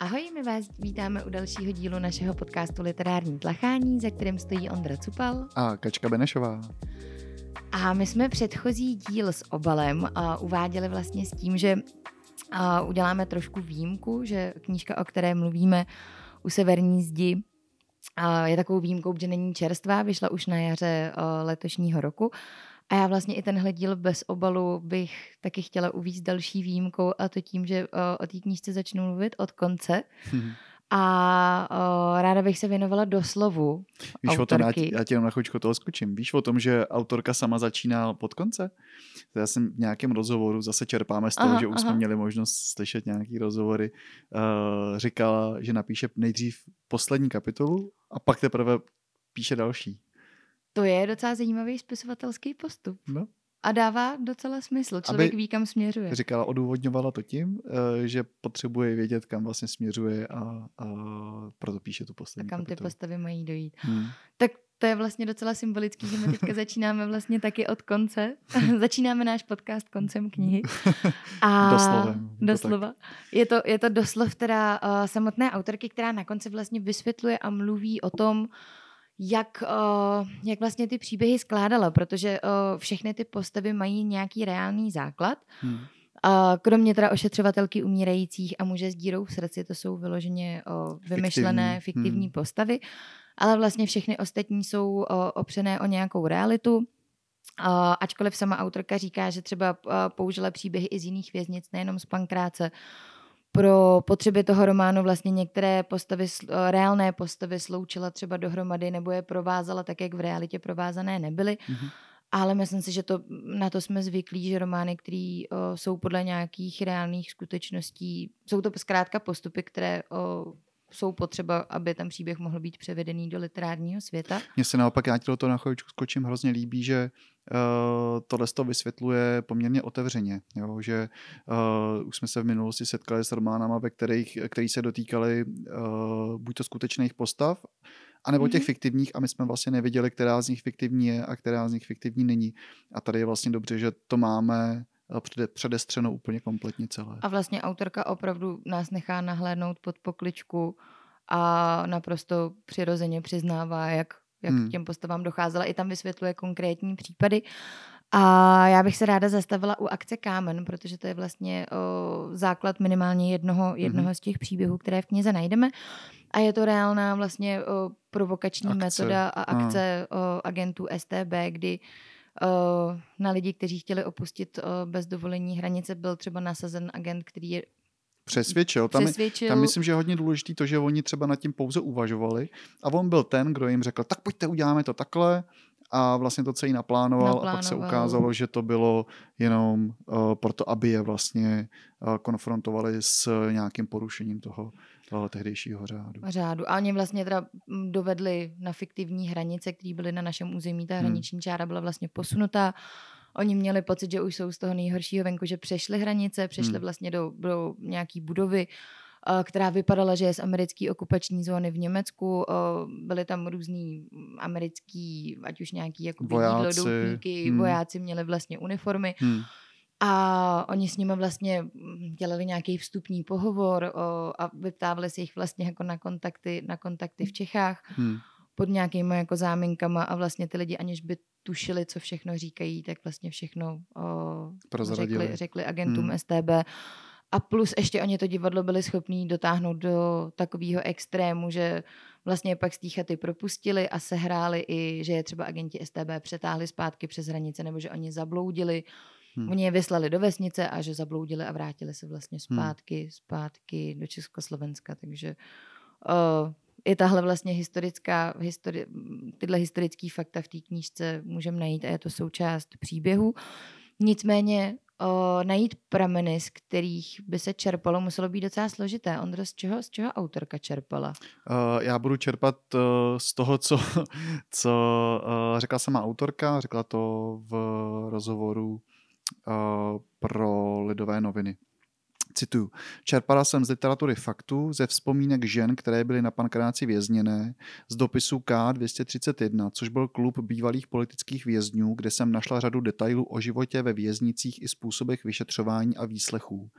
Ahoj, my vás vítáme u dalšího dílu našeho podcastu Literární tlachání, za kterým stojí Ondra Cupal a Kačka Benešová. A my jsme předchozí díl s obalem uh, uváděli vlastně s tím, že uh, uděláme trošku výjimku, že knížka, o které mluvíme u Severní zdi, uh, je takovou výjimkou, že není čerstvá, vyšla už na jaře uh, letošního roku. A já vlastně i tenhle díl bez obalu bych taky chtěla uvíct další výjimkou a to tím, že uh, o té knížce začnu mluvit od konce. Hmm. A uh, ráda bych se věnovala doslovu Víš autorky. o tom, já, já ti jenom na chvíličku toho skočím. Víš o tom, že autorka sama začíná pod konce? Já jsem v nějakém rozhovoru, zase čerpáme z toho, aha, že už aha. jsme měli možnost slyšet nějaký rozhovory, uh, říkala, že napíše nejdřív poslední kapitolu a pak teprve píše další. To je docela zajímavý spisovatelský postup. No. A dává docela smysl. Člověk Aby ví, kam směřuje. Říkala, odůvodňovala to tím, eh, že potřebuje vědět, kam vlastně směřuje a, a proto píše tu poslední A kam kapitolu. ty postavy mají dojít. Hmm. Tak to je vlastně docela symbolický, že my teďka začínáme vlastně taky od konce. začínáme náš podcast koncem knihy. A Doslovem. Doslova. Je to, je to doslov teda uh, samotné autorky, která na konci vlastně vysvětluje a mluví o tom, uh, jak vlastně ty příběhy skládala, protože uh, všechny ty postavy mají nějaký reálný základ. Hmm. Kromě teda ošetřovatelky umírajících a muže s dírou v srdci, to jsou vyloženě uh, vymyšlené, fiktivní, fiktivní hmm. postavy, ale vlastně všechny ostatní jsou opřené o nějakou realitu. Uh, ačkoliv sama autorka říká, že třeba uh, použila příběhy i z jiných věznic, nejenom z Pankráce, pro potřeby toho románu vlastně některé postavy, eh, reálné postavy sloučila třeba dohromady nebo je provázala tak, jak v realitě provázané nebyly. Mm-hmm. Ale myslím si, že to, na to jsme zvyklí, že romány, které jsou podle nějakých reálných skutečností, jsou to zkrátka postupy, které o, jsou potřeba, aby ten příběh mohl být převedený do literárního světa. Mně se naopak, já toho na chvíličku skočím, hrozně líbí, že tohle to vysvětluje poměrně otevřeně, jo? že uh, už jsme se v minulosti setkali s románama, ve kterých, který se dotýkali uh, buď to skutečných postav, anebo mm-hmm. těch mhm. fiktivních a my jsme vlastně nevěděli, která z nich fiktivní je a která z nich fiktivní není. A tady je vlastně dobře, že to máme přede, předestřeno úplně kompletně celé. A vlastně autorka opravdu nás nechá nahlédnout pod pokličku a naprosto přirozeně přiznává, jak, jak hmm. k těm postavám docházela. I tam vysvětluje konkrétní případy. A já bych se ráda zastavila u akce Kámen, protože to je vlastně o, základ minimálně jednoho, jednoho mm-hmm. z těch příběhů, které v knize najdeme. A je to reálná vlastně o, provokační akce. metoda a akce o, agentů STB, kdy Eh, na lidi, kteří chtěli opustit eh, bez dovolení hranice, byl třeba nasazen agent, který je Přesvědčil. Tam, Přesvědčil. tam myslím, že je hodně důležité to, že oni třeba nad tím pouze uvažovali a on byl ten, kdo jim řekl, tak pojďte, uděláme to takhle a vlastně to celý naplánoval, naplánoval. a pak se ukázalo, že to bylo jenom uh, proto, aby je vlastně uh, konfrontovali s nějakým porušením toho toho tehdejšího řádu. řádu. A oni vlastně teda mm, dovedli na fiktivní hranice, které byly na našem území. Ta hmm. hraniční čára byla vlastně posunutá. Oni měli pocit, že už jsou z toho nejhoršího venku, že přešli hranice, přešli hmm. vlastně do, do nějaký budovy, která vypadala, že je z americké okupační zóny v Německu. Byly tam různý americký, ať už nějaký jako vojáci, jídlo, hmm. vojáci měli vlastně uniformy. Hmm. A oni s nimi vlastně mm, dělali nějaký vstupní pohovor o, a vyptávali se jich vlastně jako na kontakty, na kontakty v Čechách hmm. pod nějakými jako záminkama a vlastně ty lidi, aniž by tušili, co všechno říkají, tak vlastně všechno o, řekli, řekli agentům hmm. STB. A plus ještě oni to divadlo byli schopní dotáhnout do takového extrému, že vlastně pak z té chaty propustili a sehráli i, že je třeba agenti STB přetáhli zpátky přes hranice, nebo že oni zabloudili Hmm. Oni je vyslali do vesnice a že zabloudili a vrátili se vlastně hmm. zpátky, hmm. zpátky do Československa, takže uh, i tahle vlastně historická, histori- tyhle historické fakta v té knížce můžeme najít a je to součást příběhu. Nicméně o, najít prameny, z kterých by se čerpalo, muselo být docela složité. Ondro, z čeho, z čeho autorka čerpala? Uh, já budu čerpat uh, z toho, co, co uh, řekla sama autorka, řekla to v rozhovoru pro lidové noviny. Cituju. Čerpala jsem z literatury faktů, ze vzpomínek žen, které byly na pankráci vězněné, z dopisu K231, což byl klub bývalých politických vězňů, kde jsem našla řadu detailů o životě ve věznicích i způsobech vyšetřování a výslechů.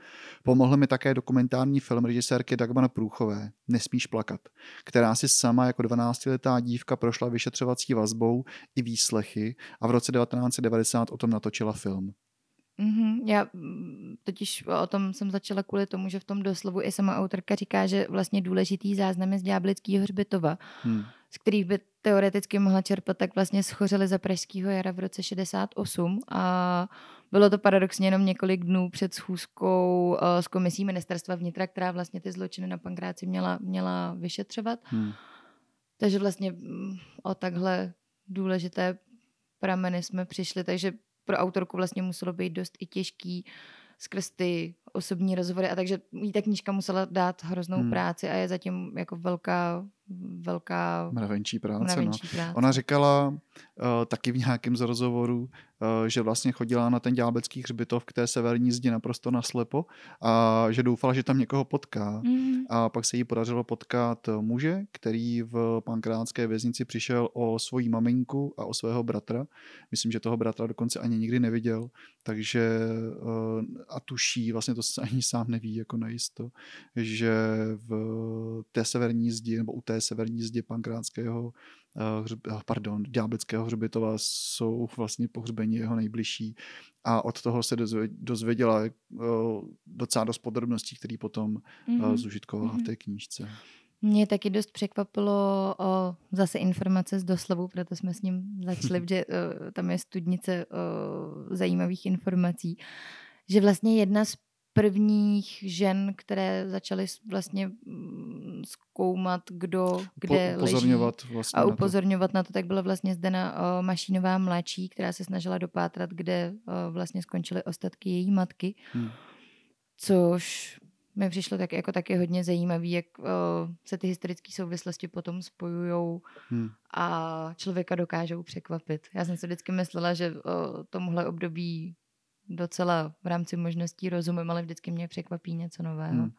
Pomohl mi také dokumentární film režisérky Dagmar Průchové, Nesmíš plakat, která si sama jako 12-letá dívka prošla vyšetřovací vazbou i výslechy a v roce 1990 o tom natočila film. Mm-hmm. Já mm, totiž o tom jsem začala kvůli tomu, že v tom doslovu i sama autorka říká, že vlastně důležitý záznam je z Ďáblického hřbitova, hmm. z kterých by teoreticky mohla čerpat, tak vlastně schořeli za Pražského jara v roce 68 a bylo to paradoxně jenom několik dnů před schůzkou uh, s komisí ministerstva vnitra, která vlastně ty zločiny na Pankráci měla, měla vyšetřovat. Hmm. Takže vlastně mm, o takhle důležité prameny jsme přišli, takže pro autorku vlastně muselo být dost i těžký skrz ty osobní rozhovory a takže jí ta knížka musela dát hroznou hmm. práci a je zatím jako velká velká mravenčí práce. Mravenčí no. práce. Ona říkala uh, taky v nějakém z rozhovoru, uh, že vlastně chodila na ten ďábelský hřbitov k té severní zdi naprosto naslepo a že doufala, že tam někoho potká. Mm. A pak se jí podařilo potkat muže, který v pankránské věznici přišel o svoji maminku a o svého bratra. Myslím, že toho bratra dokonce ani nikdy neviděl, takže uh, a tuší, vlastně to se ani sám neví jako najisto, že v té severní zdi nebo u té severní zdi pankránského uh, pardon, ďáblického hřbitova jsou vlastně pohřbení jeho nejbližší a od toho se dozvěděla uh, docela dost podrobností, které potom mm-hmm. zužitkovala mm-hmm. v mhm. té knížce. Mě taky dost překvapilo o zase informace z doslovu, proto jsme s ním začali, že uh, tam je studnice uh, zajímavých informací, že vlastně jedna z prvních žen, které začaly vlastně mm, zkoumat, kdo kde upozorňovat leží vlastně a upozorňovat na to. na to, tak byla vlastně Zdena uh, Mašínová mladší, která se snažila dopátrat, kde uh, vlastně skončily ostatky její matky. Hmm. Což mi přišlo tak, jako taky hodně zajímavý, jak uh, se ty historické souvislosti potom spojují hmm. a člověka dokážou překvapit. Já jsem si vždycky myslela, že uh, tomuhle období docela v rámci možností rozumím, ale vždycky mě překvapí něco nového. Hmm.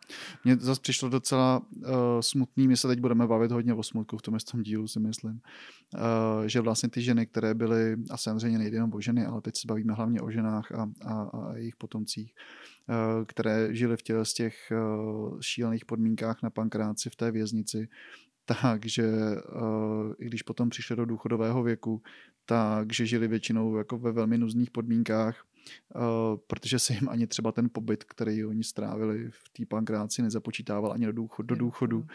Mně zase přišlo docela uh, smutný, my se teď budeme bavit hodně o smutku v tom, tom dílu, si myslím, uh, že vlastně ty ženy, které byly, a samozřejmě nejde jenom o ženy, ale teď se bavíme hlavně o ženách a, a, a jejich potomcích, uh, které žily v těch, z těch uh, šílených podmínkách na pankráci v té věznici, takže uh, i když potom přišli do důchodového věku, takže žili většinou jako ve velmi nuzných podmínkách, protože se jim ani třeba ten pobyt, který oni strávili v té pankráci, nezapočítával ani do, důchod, do důchodu.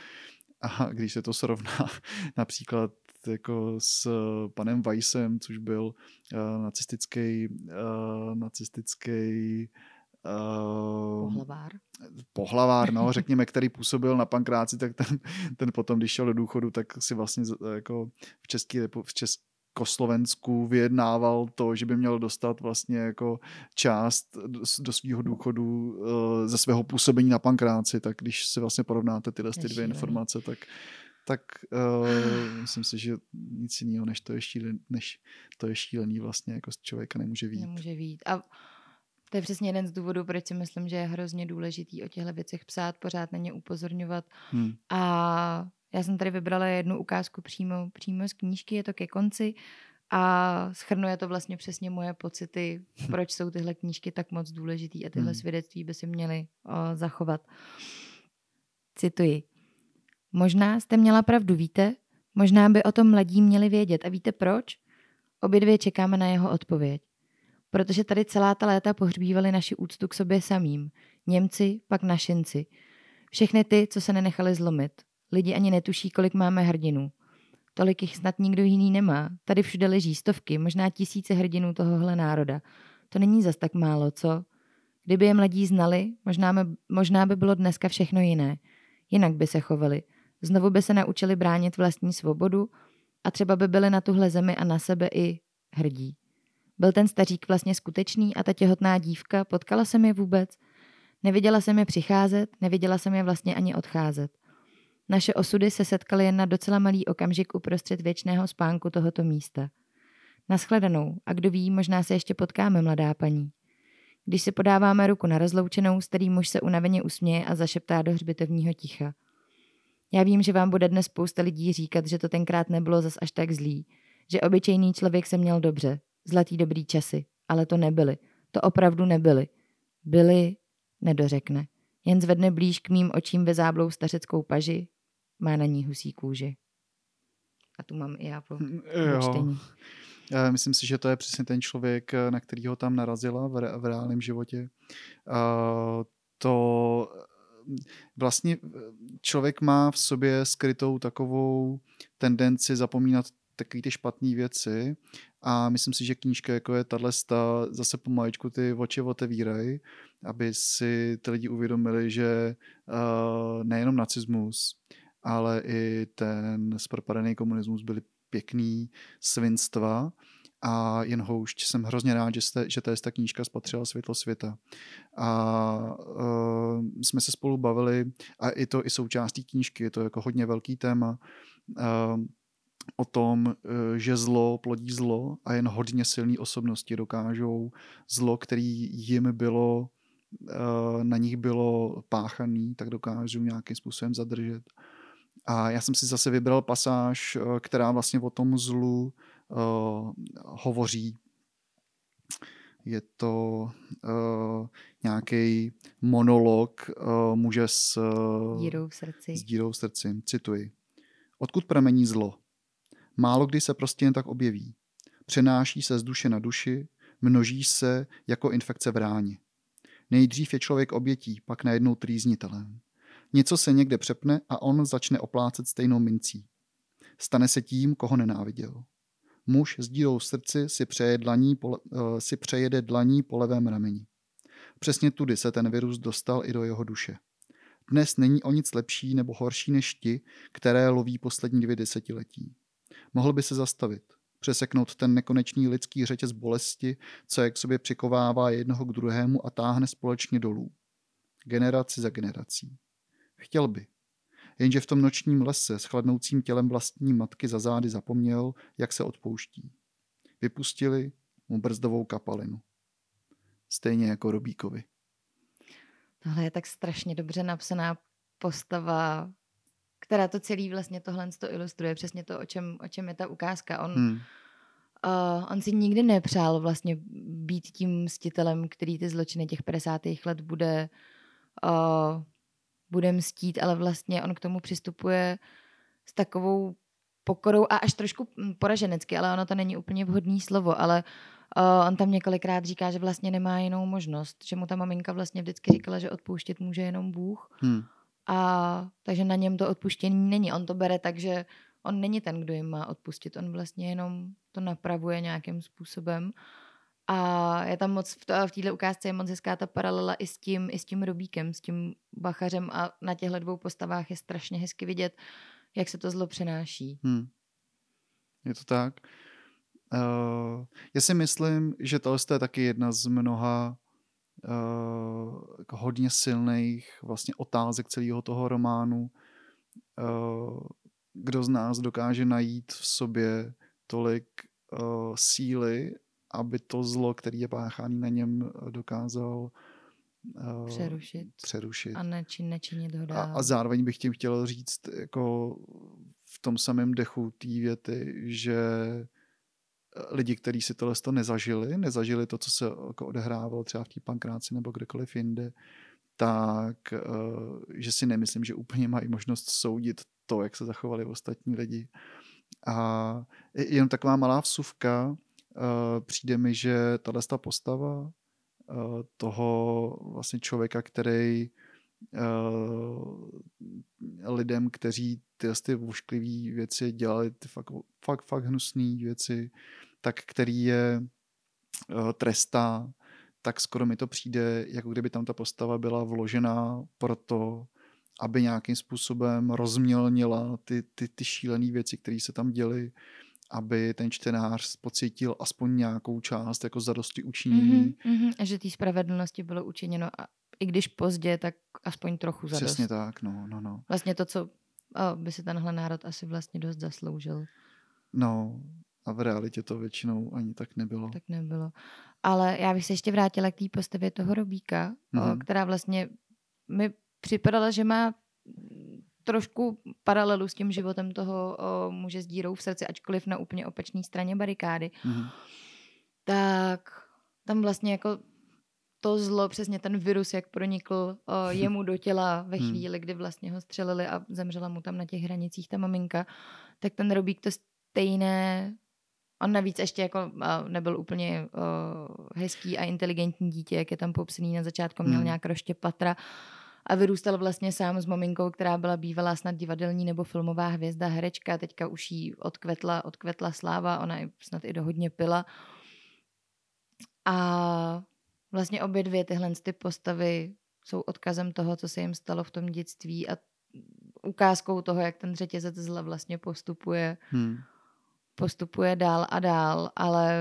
A když se to srovná například jako s panem Weissem, což byl uh, nacistický, uh, nacistický Uh, pohlavár. Pohlavár, no, řekněme, který působil na pankráci, tak ten, ten potom, když šel do důchodu, tak si vlastně jako v České, v České Československu vyjednával to, že by měl dostat vlastně jako část do svého důchodu uh, ze svého působení na pankráci, tak když si vlastně porovnáte tyhle ty dvě informace, tak tak uh, myslím si, že nic jiného, než to je šílený, než to je šílený vlastně jako z člověka nemůže vít. Nemůže vít. A to je přesně jeden z důvodů, proč si myslím, že je hrozně důležitý o těchto věcech psát, pořád na ně upozorňovat. Hmm. A já jsem tady vybrala jednu ukázku přímo, přímo z knížky, je to ke konci a schrnuje to vlastně přesně moje pocity, proč jsou tyhle knížky tak moc důležitý a tyhle hmm. svědectví by si měly o, zachovat. Cituji. Možná jste měla pravdu, víte? Možná by o tom mladí měli vědět. A víte proč? Obě dvě čekáme na jeho odpověď. Protože tady celá ta léta pohřbívali naši úctu k sobě samým. Němci, pak našinci. Všechny ty, co se nenechali zlomit. Lidi ani netuší, kolik máme hrdinů. Tolik jich snad nikdo jiný nemá. Tady všude leží stovky, možná tisíce hrdinů tohohle národa. To není zas tak málo, co? Kdyby je mladí znali, možná, by, možná by bylo dneska všechno jiné. Jinak by se chovali. Znovu by se naučili bránit vlastní svobodu a třeba by byli na tuhle zemi a na sebe i hrdí. Byl ten stařík vlastně skutečný a ta těhotná dívka, potkala jsem je vůbec? Neviděla jsem je přicházet, neviděla jsem je vlastně ani odcházet. Naše osudy se setkaly jen na docela malý okamžik uprostřed věčného spánku tohoto místa. Naschledanou a kdo ví, možná se ještě potkáme, mladá paní. Když si podáváme ruku na rozloučenou, starý muž se unaveně usměje a zašeptá do hřbitovního ticha. Já vím, že vám bude dnes spousta lidí říkat, že to tenkrát nebylo zas až tak zlý, že obyčejný člověk se měl dobře, zlatý dobrý časy, ale to nebyly. To opravdu nebyly. Byly, nedořekne. Jen zvedne blíž k mým očím záblou stařeckou paži, má na ní husí kůži. A tu mám i já po, hm, po čtení. Myslím si, že to je přesně ten člověk, na kterýho tam narazila v, re, v reálném životě. To vlastně člověk má v sobě skrytou takovou tendenci zapomínat takové ty špatné věci a myslím si, že knížka jako je tahle zase pomaličku ty oči otevírají, aby si ty lidi uvědomili, že uh, nejenom nacismus, ale i ten zpropadený komunismus byly pěkný svinstva a jen houšť. Jsem hrozně rád, že, jste, že ta knížka spatřila světlo světa. A uh, jsme se spolu bavili a i to i součástí knížky, je to jako hodně velký téma. Uh, o tom, že zlo plodí zlo a jen hodně silné osobnosti dokážou zlo, který jim bylo, na nich bylo páchaný, tak dokážou nějakým způsobem zadržet. A já jsem si zase vybral pasáž, která vlastně o tom zlu uh, hovoří. Je to uh, nějaký monolog uh, muže s, uh, dírou v srdci. s dírou v srdci. Cituji. Odkud pramení zlo? Málo kdy se prostě jen tak objeví. Přenáší se z duše na duši, množí se jako infekce v ráně. Nejdřív je člověk obětí, pak najednou trýznitelem. Něco se někde přepne a on začne oplácet stejnou mincí. Stane se tím, koho nenáviděl. Muž s dírou srdci si přeje, dlaní po, uh, si přejede dlaní po levém rameni. Přesně tudy se ten virus dostal i do jeho duše. Dnes není o nic lepší nebo horší než ti, které loví poslední dvě desetiletí. Mohl by se zastavit, přeseknout ten nekonečný lidský řetěz bolesti, co je k sobě přikovává jednoho k druhému a táhne společně dolů. Generaci za generací. Chtěl by, jenže v tom nočním lese s chladnoucím tělem vlastní matky za zády zapomněl, jak se odpouští. Vypustili mu brzdovou kapalinu. Stejně jako Robíkovi. Tohle je tak strašně dobře napsaná postava, která to celý vlastně tohle to ilustruje. Přesně to, o čem, o čem je ta ukázka. On, hmm. uh, on si nikdy nepřál vlastně být tím mstitelem, který ty zločiny těch 50. let bude uh, bude mstít, ale vlastně on k tomu přistupuje s takovou pokorou a až trošku hm, poraženecky, ale ono to není úplně vhodný slovo, ale uh, on tam několikrát říká, že vlastně nemá jinou možnost, že mu ta maminka vlastně vždycky říkala, že odpouštět může jenom Bůh. Hmm. A takže na něm to odpuštění není. On to bere tak, že on není ten, kdo jim má odpustit. On vlastně jenom to napravuje nějakým způsobem. A je tam moc, v, této ukázce je moc hezká ta paralela i s tím, i s tím Robíkem, s tím Bachařem a na těchto dvou postavách je strašně hezky vidět, jak se to zlo přenáší. Hmm. Je to tak. Uh, já si myslím, že tohle je taky jedna z mnoha uh, hodně silných vlastně otázek celého toho románu. Uh, kdo z nás dokáže najít v sobě tolik uh, síly aby to zlo, který je páchaný na něm, eh, dokázal uh, přerušit. přerušit. A nečin, nečinit ho dál. A, a zároveň bych tím chtěl říct jako v tom samém dechu té věty, že eh, lidi, kteří si tohle to nezažili, nezažili to, co se jako odehrávalo třeba v té pankráci nebo kdekoliv jinde, tak uh, že si nemyslím, že úplně mají možnost soudit to, jak se zachovali ostatní lidi. A jenom taková malá vsuvka, Eh, přijde mi, že tato postava eh, toho vlastně člověka, který eh, lidem, kteří ty, ty vošklivé věci dělali, ty fakt, fakt, fakt hnusné věci, tak který je trestá, tak skoro mi to přijde, jako kdyby tam ta postava byla vložená proto, aby nějakým způsobem rozmělnila ty, ty, ty šílené věci, které se tam děly aby ten čtenář pocítil aspoň nějakou část jako zadosti učinění. Mm-hmm, A že té spravedlnosti bylo učiněno, a i když pozdě, tak aspoň trochu zadost. Přesně tak, no, no, no. Vlastně to, co by si tenhle národ asi vlastně dost zasloužil. No, A v realitě to většinou ani tak nebylo. Tak nebylo. Ale já bych se ještě vrátila k té postavě toho Robíka, mm-hmm. která vlastně mi připadala, že má trošku paralelu s tím životem toho o, muže s dírou v srdci, ačkoliv na úplně opačné straně barikády. Mm-hmm. Tak tam vlastně jako to zlo, přesně ten virus, jak pronikl o, jemu do těla ve hmm. chvíli, kdy vlastně ho střelili a zemřela mu tam na těch hranicích ta maminka, tak ten Robík to stejné On navíc ještě jako nebyl úplně uh, hezký a inteligentní dítě, jak je tam popsaný na začátku, měl hmm. nějak roště patra a vyrůstal vlastně sám s maminkou, která byla bývalá snad divadelní nebo filmová hvězda, herečka, teďka už jí odkvetla, odkvetla sláva, ona snad i dohodně pila. A vlastně obě dvě tyhle ty postavy jsou odkazem toho, co se jim stalo v tom dětství a ukázkou toho, jak ten řetězec zla vlastně postupuje. Hmm postupuje dál a dál, ale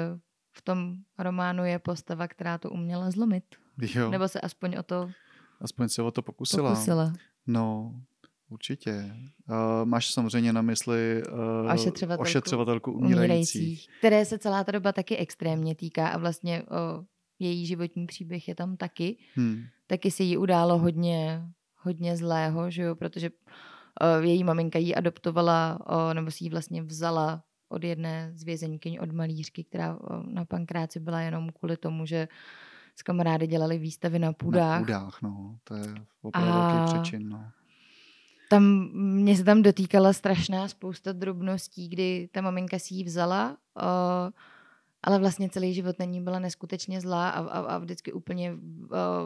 v tom románu je postava, která to uměla zlomit. Jo. Nebo se aspoň o to Aspoň se o to pokusila. pokusila. No, určitě. Uh, máš samozřejmě na mysli uh, ošetřovatelku, ošetřovatelku umírajících. umírajících. Které se celá ta doba taky extrémně týká a vlastně uh, její životní příběh je tam taky. Hmm. Taky se jí událo hodně, hodně zlého, že jo, protože uh, její maminka ji adoptovala, uh, nebo si ji vlastně vzala od jedné z vězeňkyň, od malířky, která na pankráci byla jenom kvůli tomu, že s kamarády dělali výstavy na půdách. Na půdách, no. To je opravdu a... přečin, no. Tam, mě se tam dotýkala strašná spousta drobností, kdy ta maminka si ji vzala, uh, ale vlastně celý život na ní byla neskutečně zlá a, a, a vždycky úplně uh,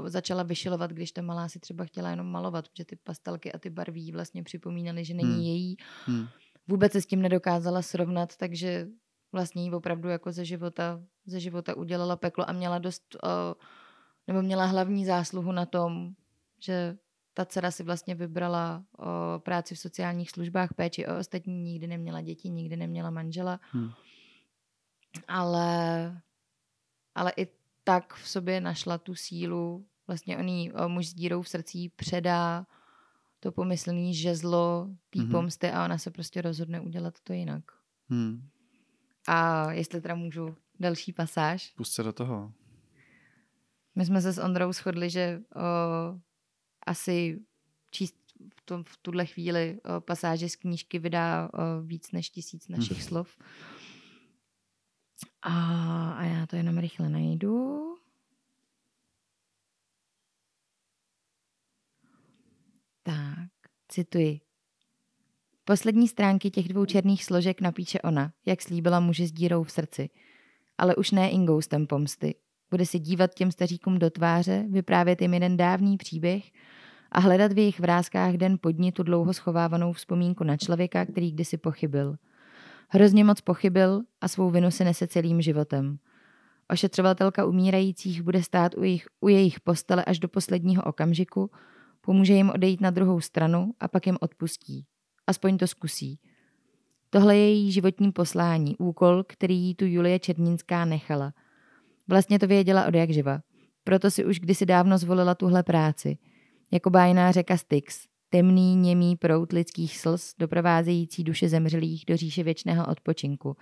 začala vyšilovat, když ta malá si třeba chtěla jenom malovat, protože ty pastelky a ty barví vlastně připomínaly, že není hmm. její. Hmm vůbec se s tím nedokázala srovnat, takže vlastně jí opravdu jako ze života, ze života udělala peklo a měla dost, uh, nebo měla hlavní zásluhu na tom, že ta dcera si vlastně vybrala uh, práci v sociálních službách, péči o ostatní, nikdy neměla děti, nikdy neměla manžela. Hmm. Ale, ale i tak v sobě našla tu sílu, vlastně on jí uh, muž s dírou v srdcí předá to pomyslný žezlo té mm-hmm. pomsty a ona se prostě rozhodne udělat to jinak. Hmm. A jestli teda můžu další pasáž. Pust se do toho. My jsme se s Ondrou shodli, že o, asi číst v, tom, v tuhle chvíli o, pasáže z knížky vydá o, víc než tisíc našich hmm. slov. A, a já to jenom rychle najdu. Tak, cituji. Poslední stránky těch dvou černých složek napíše ona, jak slíbila muži s dírou v srdci. Ale už ne ingoustem pomsty. Bude se dívat těm staříkům do tváře, vyprávět jim jeden dávný příběh a hledat v jejich vrázkách den podni tu dlouho schovávanou vzpomínku na člověka, který kdysi pochybil. Hrozně moc pochybil a svou vinu se nese celým životem. Ošetřovatelka umírajících bude stát u jejich, u jejich postele až do posledního okamžiku, Pomůže jim odejít na druhou stranu a pak jim odpustí. Aspoň to zkusí. Tohle je její životní poslání, úkol, který jí tu Julie Černínská nechala. Vlastně to věděla od jak živa. Proto si už kdysi dávno zvolila tuhle práci. Jako bájná řeka Styx, temný, němý prout lidských slz, doprovázející duše zemřelých do říše věčného odpočinku.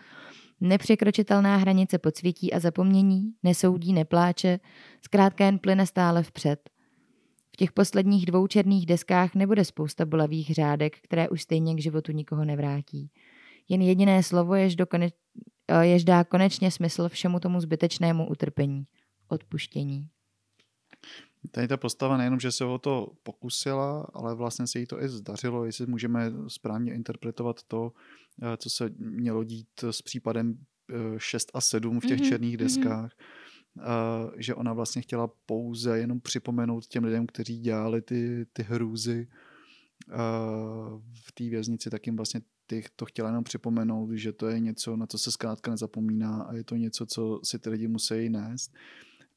Nepřekročitelná hranice podsvětí a zapomnění, nesoudí, nepláče, zkrátka jen plyne stále vpřed. V těch posledních dvou černých deskách nebude spousta bolavých řádek, které už stejně k životu nikoho nevrátí. Jen jediné slovo, jež, dokone, eh, jež dá konečně smysl všemu tomu zbytečnému utrpení. Odpuštění. Tady ta postava nejenom, že se o to pokusila, ale vlastně se jí to i zdařilo, jestli můžeme správně interpretovat to, eh, co se mělo dít s případem 6 eh, a 7 v těch mm-hmm, černých mhm. deskách. Mm-hmm že ona vlastně chtěla pouze jenom připomenout těm lidem, kteří dělali ty, ty hrůzy v té věznici, tak jim vlastně ty, to chtěla jenom připomenout, že to je něco, na co se zkrátka nezapomíná a je to něco, co si ty lidi musí nést.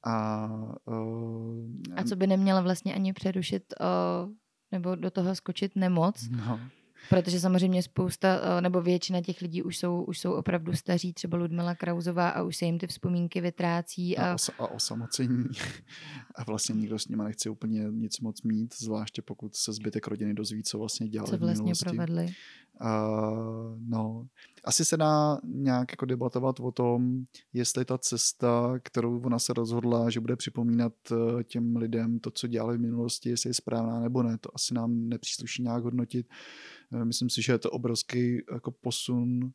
A, uh, a co by neměla vlastně ani přerušit uh, nebo do toho skočit nemoc, no. Protože samozřejmě spousta, eh, nebo většina těch lidí už jsou, už jsou opravdu staří, třeba Ludmila Krauzová a už se jim ty vzpomínky vytrácí. A, a, os, a osamocení. A vlastně nikdo s nimi nechce úplně nic moc mít, zvláště pokud se zbytek rodiny dozví, co vlastně dělali Co vlastně provedli. Uh, no, asi se dá nějak jako debatovat o tom, jestli ta cesta, kterou ona se rozhodla, že bude připomínat eh, těm lidem to, co dělali v minulosti, jestli je správná nebo ne, to asi nám nepřísluší nějak hodnotit. Eh, myslím si, že je to obrovský jako posun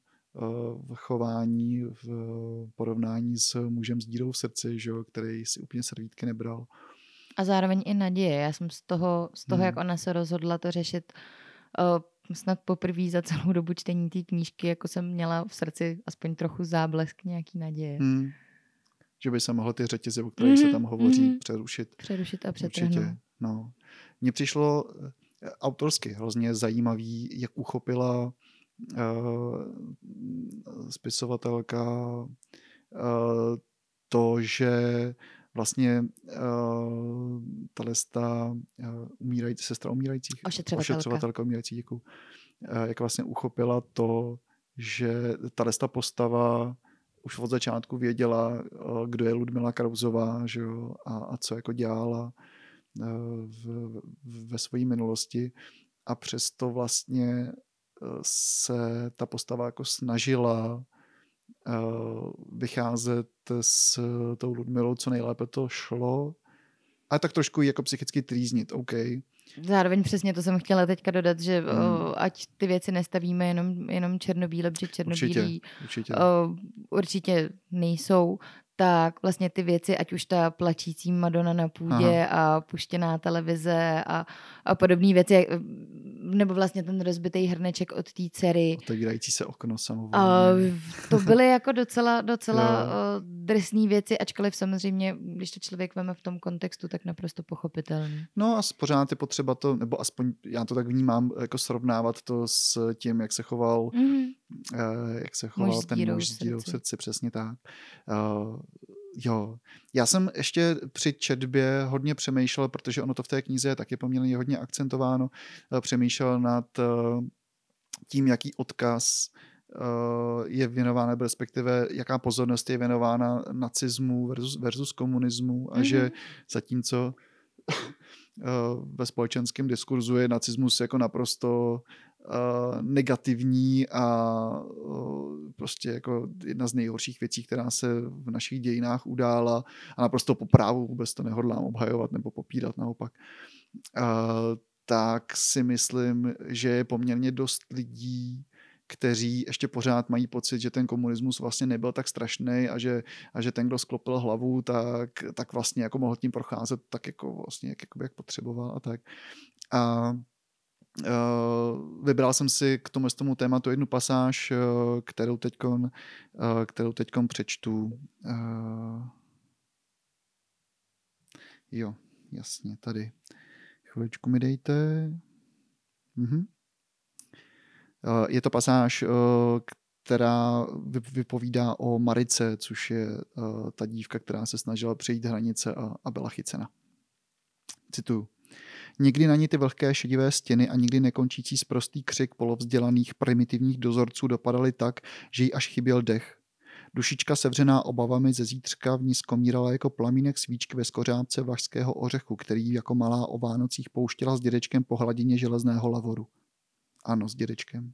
v chování, v porovnání s mužem s dírou v srdci, že, který si úplně servítky nebral. A zároveň i naděje. Já jsem z toho, z toho hmm. jak ona se rozhodla to řešit, snad poprvé za celou dobu čtení té knížky, jako jsem měla v srdci aspoň trochu záblesk nějaký naděje. Hmm. Že by se mohlo ty řetězy, o kterých mm-hmm. se mhm, tam hovoří, mm-hmm. přerušit. Přerušit a přetrhnout. No. Mně přišlo eh, autorsky hrozně zajímavý, jak uchopila uh, spisovatelka uh, to, že vlastně uh, ta uh, umírající, sestra umírajících, ošetřovatelka, ošetřovatelka umírající, děkuji, uh, jak vlastně uchopila to, že ta postava už od začátku věděla, uh, kdo je Ludmila Krauzová že jo, a, a co jako dělala uh, v, v, ve své minulosti. A přesto vlastně se ta postava jako snažila vycházet s tou Ludmilou, co nejlépe to šlo. A tak trošku jako psychicky trýznit, OK. Zároveň přesně to jsem chtěla teďka dodat, že hmm. o, ať ty věci nestavíme jenom, jenom černobíle, protože černobílí určitě, určitě. O, určitě nejsou tak vlastně ty věci, ať už ta plačící Madonna na půdě Aha. a puštěná televize a, a podobné věci, nebo vlastně ten rozbitý hrneček od té dcery. Otevírající se okno samozřejmě. A to byly jako docela, docela drsné věci, ačkoliv samozřejmě, když to člověk veme v tom kontextu, tak naprosto pochopitelný. No a pořád je potřeba to, nebo aspoň já to tak vnímám, jako srovnávat to s tím, jak se choval mm-hmm. Uh, jak se choval muž ten muž s dírou v srdci, přesně tak. Uh, Jo, já jsem ještě při četbě hodně přemýšlel, protože ono to v té knize je taky poměrně hodně akcentováno, eh, přemýšlel nad eh, tím, jaký odkaz eh, je věnována, nebo respektive jaká pozornost je věnována nacismu versus, versus komunismu a mm-hmm. že mhm. zatímco ve společenském diskurzu je nacismus jako naprosto uh, negativní a uh, prostě jako jedna z nejhorších věcí, která se v našich dějinách udála a naprosto po právu vůbec to nehodlám obhajovat nebo popírat naopak. Tak si myslím, že je poměrně dost lidí, kteří ještě pořád mají pocit, že ten komunismus vlastně nebyl tak strašný a že, a že ten, kdo sklopil hlavu, tak, tak vlastně jako mohl tím procházet tak jako vlastně, jak, jak potřeboval a tak. A Uh, vybral jsem si k tomu, tomu tématu jednu pasáž, uh, kterou teď uh, kterou teďkon přečtu. Jo, jasně, tady. Chviličku mi dejte. Uh-huh. Uh, je to pasáž, uh, která vypovídá o Marice, což je uh, ta dívka, která se snažila přejít hranice a, byla chycena. Cituju. Někdy na ní ty vlhké šedivé stěny a nikdy nekončící sprostý křik polovzdělaných primitivních dozorců dopadaly tak, že jí až chyběl dech. Dušička sevřená obavami ze zítřka v ní skomírala jako plamínek svíčky ve skořápce vlašského ořechu, který jako malá o Vánocích pouštěla s dědečkem po hladině železného lavoru. Ano, s dědečkem.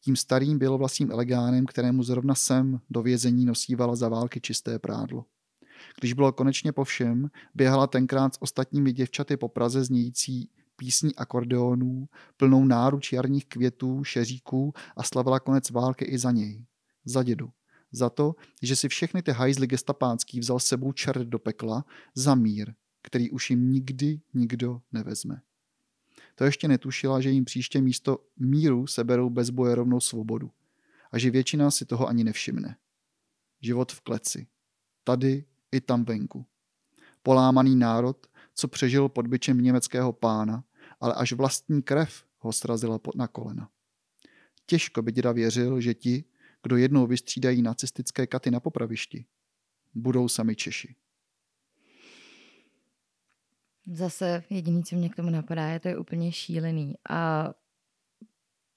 Tím starým bělovlasým elegánem, kterému zrovna sem do vězení nosívala za války čisté prádlo. Když bylo konečně po všem, běhala tenkrát s ostatními děvčaty po Praze znějící písní akordeonů, plnou náruč jarních květů, šeříků a slavila konec války i za něj. Za dědu. Za to, že si všechny ty hajzly gestapánský vzal sebou čert do pekla, za mír, který už jim nikdy nikdo nevezme. To ještě netušila, že jim příště místo míru seberou bez boje rovnou svobodu. A že většina si toho ani nevšimne. Život v kleci. Tady i tam venku. Polámaný národ, co přežil pod byčem německého pána, ale až vlastní krev ho srazila na kolena. Těžko by děda věřil, že ti, kdo jednou vystřídají nacistické katy na popravišti, budou sami Češi. Zase jediný, co mě k tomu napadá, je to je úplně šílený. A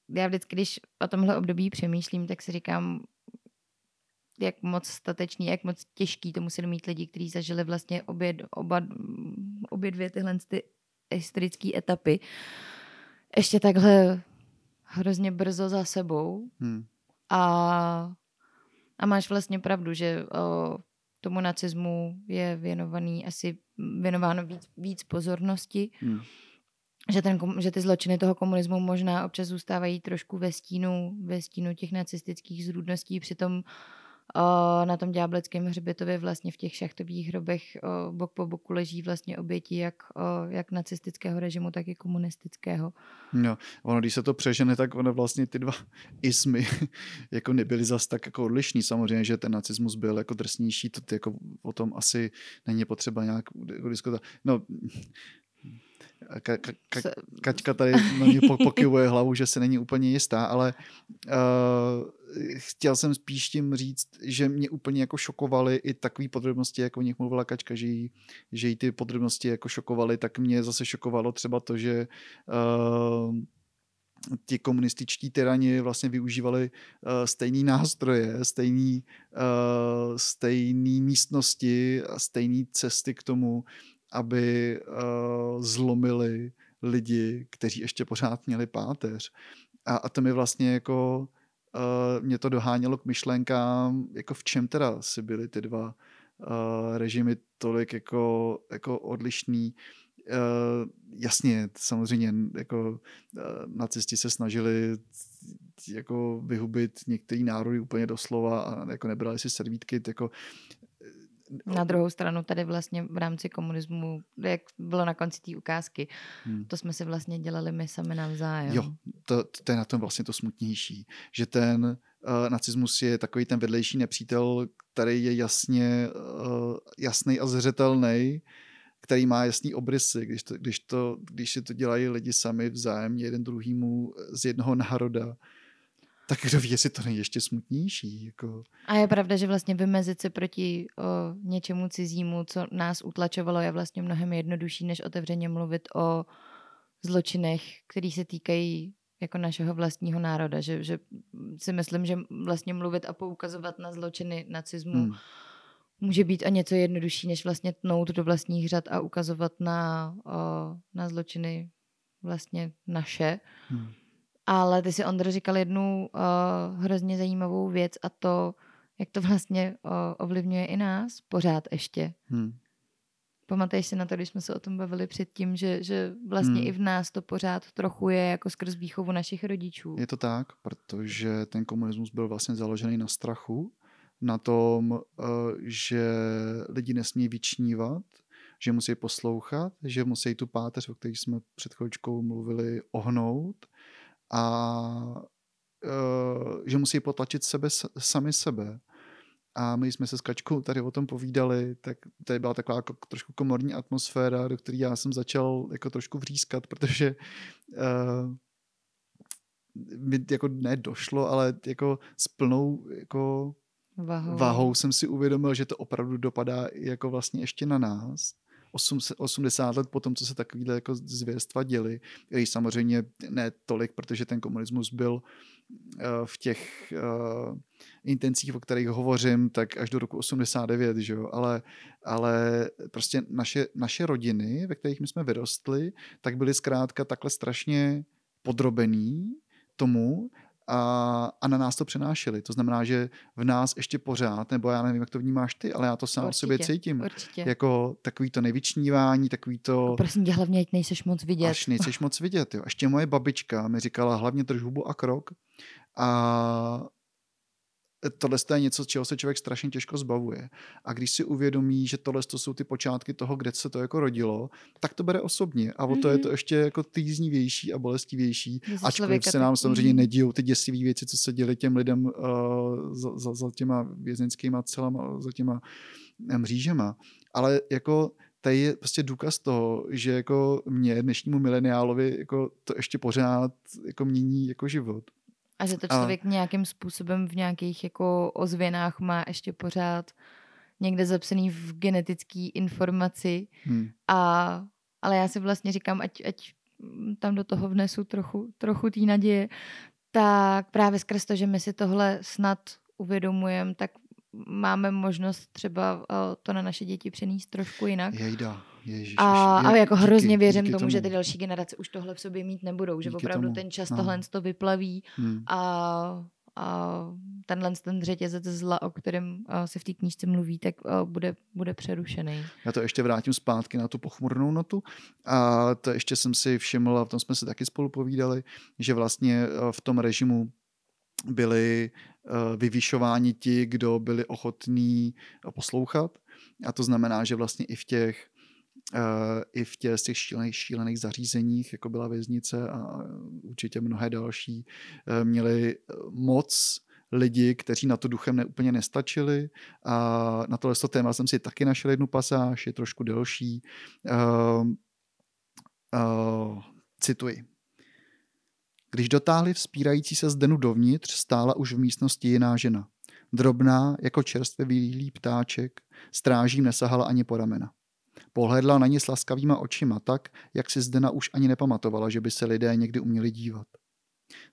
já vždycky, když o tomhle období přemýšlím, tak si říkám, jak moc statečný, jak moc těžký to museli mít lidi, kteří zažili vlastně obě, oba, obě dvě tyhle ty historické etapy. Ještě takhle hrozně brzo za sebou Hmm. a, a máš vlastně pravdu, že o, tomu nacismu je věnovaný asi věnováno víc, víc pozornosti, Hmm. že, ten, že ty zločiny toho komunismu možná občas zůstávají trošku ve stínu, ve stínu těch nacistických zrůdností, přitom o, na tom ďábleckém hřbitově vlastně v těch šachtových hrobech bok po boku leží vlastně oběti jak, jak nacistického režimu, tak i komunistického. No, ono, když se to přežene, tak ono vlastně ty dva ismy jako nebyly zas tak jako odlišný. Samozřejmě, že ten nacismus byl jako drsnější, to jako o tom asi není potřeba nějak jako diskutovat. No, ka, ka, ka, Kaťka tady na mě po- pokyvuje hlavu, že se není úplně jistá, ale uh, chtěl jsem spíš tím říct, že mě úplně jako šokovaly i takové podrobnosti, jako o nich mluvila Kačka, že jí, že jí ty podrobnosti jako šokovaly, tak mě zase šokovalo třeba to, že uh, ti komunističtí tyrani vlastně využívali uh, stejný nástroje, stejný, uh, stejný místnosti a stejné cesty k tomu, aby uh, zlomili lidi, kteří ještě pořád měli páteř. A, a to mi vlastně jako uh, mě to dohánělo k myšlenkám, jako v čem teda si byly ty dva uh, režimy tolik jako, jako odlišný. Uh, jasně, samozřejmě jako uh, nacisti se snažili jako vyhubit některý národy úplně doslova a jako nebrali si servítky, jako Na druhou stranu tady vlastně v rámci komunismu, jak bylo na konci té ukázky, Hmm. to jsme si vlastně dělali my sami navzájem. Jo, to, to je na tom vlastně to smutnější, že ten uh, nacismus je takový ten vedlejší nepřítel, který je jasně uh, jasný a zřetelný, který má jasný obrysy, když, to, když, to, když si to dělají lidi sami vzájemně jeden druhýmu z jednoho národa, tak kdo ví, jestli to není ještě smutnější. Jako. A je pravda, že vlastně vymezit se proti o, něčemu cizímu, co nás utlačovalo, je vlastně mnohem jednodušší, než otevřeně mluvit o zločinech, který se týkají jako našeho vlastního národa. Že, že si myslím, že vlastně mluvit a poukazovat na zločiny nacismu hmm. Může být o něco jednodušší, než vlastně tnout do vlastních řad a ukazovat na, o, na zločiny vlastně naše. Hmm. Ale ty si, Ondro, říkal jednu uh, hrozně zajímavou věc a to, jak to vlastně uh, ovlivňuje i nás pořád ještě. Hmm. Pamatuješ si na to, když jsme se o tom bavili předtím, že, že vlastně Hmm. i v nás to pořád trochu je jako skrz výchovu našich rodičů. Je to tak, protože ten komunismus byl vlastně založený na strachu, na tom, eh, že lidi nesmí vyčnívat, že musí poslouchat, že musí tu páteř, o které jsme před chvíličkou mluvili, ohnout a eh, že musí potlačit sebe, sami sebe. A my jsme se s Kačkou tady o tom povídali, tak tady byla taková jako trošku komorní atmosféra, do které já jsem začal jako trošku vřískat, protože uh, mi jako ne došlo, ale jako s plnou jako Vahou. váhou jsem si uvědomil, že to opravdu dopadá jako vlastně ještě na nás. Osm- 80 let potom, co se takovýhle jako zvěrstva děly, i samozřejmě ne tolik, protože ten komunismus byl uh, v těch uh, intencích, o kterých hovořím, tak až do roku 89, že jo? Ale, ale prostě naše, naše rodiny, ve kterých my jsme vyrostli, tak byly zkrátka takhle strašně podrobený tomu, a, a na nás to přenášeli. To znamená, že v nás ještě pořád, nebo já nevím, jak to vnímáš ty, ale já to sám o sobě Určitě, cítím. Určitě. Jako takový to nevyčnívání, takový to... A prosím tě, hlavně, ať nejseš moc vidět. Až nejseš moc vidět. Jo. Ještě moje babička mi říkala hlavně drž hubu a krok. A tohle je něco, čeho se člověk strašně těžko zbavuje. A když si uvědomí, že tohle to jsou ty počátky toho, kde se to jako rodilo, tak to bere osobně. A o to je to ještě jako týznivější a bolestivější. Se Ačkoliv se nám samozřejmě Mhm. nedíjou ty děsivé věci, co se děly těm lidem uh, za, za, za těma vězenskýma celama, za těma eh, mřížema. Ale jako tady je prostě důkaz toho, že jako mě, dnešnímu mileniálovi, jako to ještě pořád jako mění jako život. A že to A- člověk nějakým způsobem v nějakých jako ozvěnách má ještě pořád někde zapsaný v genetické informaci. Hmm. A, ale já si vlastně říkám, ať, ať tam do toho vnesu trochu, trochu té naděje, tak právě skrz to, že my si tohle snad uvědomujeme, tak máme možnost třeba uh, to na naše děti přenést trošku jinak. Jejda, ježiš, A, je, a jako díky, hrozně věřím díky tomu, tomu, že ty další generace už tohle v sobě mít nebudou, že opravdu tomu, ten čas no. tohle to vyplaví Hmm. a, a tenhle ten řetězec zla, o kterém a, se v té knížce mluví, tak a, bude, bude přerušený. Já to ještě vrátím zpátky na tu pochmurnou notu. A to ještě jsem si všiml, a v tom jsme se taky spolu povídali, že vlastně eh, v tom režimu byli eh, vyvyšováni ti, kdo byli ochotní poslouchat. A to znamená, že vlastně i v těch eh, i v těch, z těch šílených, šílených zařízeních, jako byla věznice a určitě mnohé další, eh, měli eh, moc lidi, kteří na to duchem neúplně nestačili. A na tohle téma jsem si taky našel jednu pasáž, je trošku delší. Uh, uh, cituji. Když dotáhli vzpírající se zdenu dovnitř, stála už v místnosti jiná žena. Drobná, jako čerstvě vylílý ptáček, strážím nesahala ani po ramena. Pohledla na ně s laskavýma očima tak, jak si Zdena už ani nepamatovala, že by se lidé někdy uměli dívat.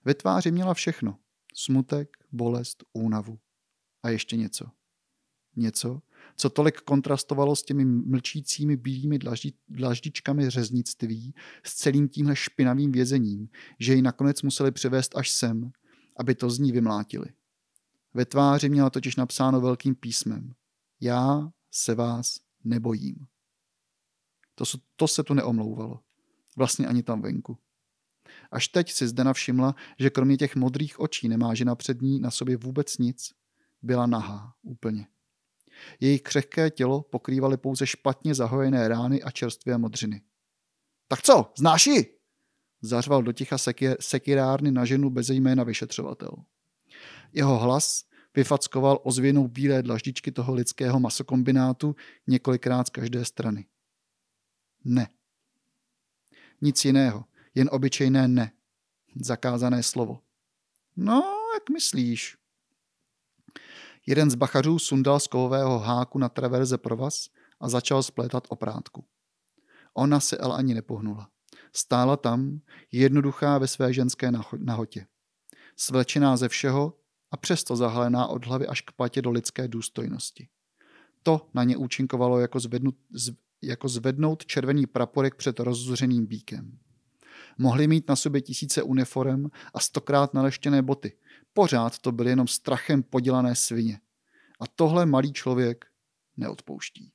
Ve tváři měla všechno. Smutek, bolest, únavu. A ještě něco. Něco, co tolik kontrastovalo s těmi mlčícími bílými dlaždi, dlaždičkami řeznictví, s celým tímhle špinavým vězením, že ji nakonec museli přivést až sem, aby to z ní vymlátili. Ve tváři měla totiž napsáno velkým písmem. Já se vás nebojím. To, se- to se tu neomlouvalo. Vlastně ani tam venku. Až teď si Zdena všimla, že kromě těch modrých očí nemá žena před ní na sobě vůbec nic. Byla nahá, úplně. Jejich křehké tělo pokrývaly pouze špatně zahojené rány a čerstvé modřiny. Tak co, znáš ji? Zařval do ticha sekirárny na ženu bez jména vyšetřovatel. Jeho hlas vyfackoval ozvěnou bílé dlaždičky toho lidského masokombinátu několikrát z každé strany. Ne. Nic jiného, jen obyčejné ne. Zakázané slovo. No, jak myslíš? Jeden z bachařů sundal z kovového háku na traverze provaz a začal splétat oprátku. Ona se ale ani nepohnula. Stála tam, jednoduchá ve své ženské naho- nahotě. Svlečená ze všeho a přesto zahalená od hlavy až k patě do lidské důstojnosti. To na ně účinkovalo jako, zvednut, jako zvednout červený praporek před rozzuřeným bíkem. Mohli mít na sobě tisíce uniform a stokrát naleštěné boty. Pořád to byly jenom strachem podělané svině. A tohle malý člověk neodpouští.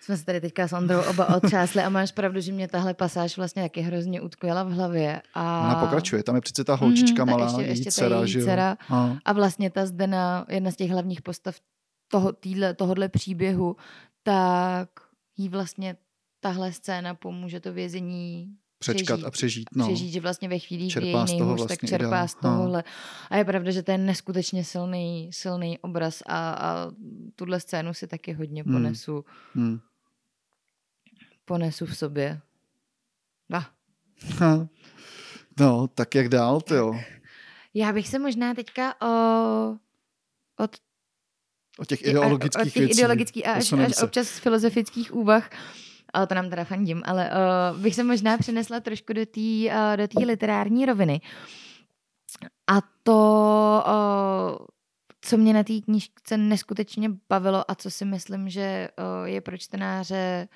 Jsme se tady teďka s Ondrou oba otřásli a máš pravdu, že mě tahle pasáž vlastně taky hrozně utkvěla v hlavě. A... Ona pokračuje, tam je přece ta holčička Mhm, ta malá, ještě- její ještě dcera, její že jo? dcera. A, A vlastně ta Zdena, jedna z těch hlavních postav toho, týhle, tohohle příběhu, tak jí vlastně tahle scéna pomůže to vězení přečkat přežít. a přežít. No. přežít, že vlastně ve chvíli, kdy toho nejhůř, vlastně tak čerpá dál. z No. tohohle. A je pravda, že to je neskutečně silný, silný obraz a, a tuhle scénu si taky hodně Hmm. ponesu, Hmm. ponesu v sobě. Ha. No, tak jak dál, ty jo? Já bych se možná teďka o, od O těch ideologických od těch věcí. ideologických a až, až občas filozofických úvah, ale to nám teda fandím, ale uh, bych se možná přenesla trošku do té uh, do té literární roviny. A to, uh, co mě na té knížce neskutečně bavilo a co si myslím, že uh, je pro čtenáře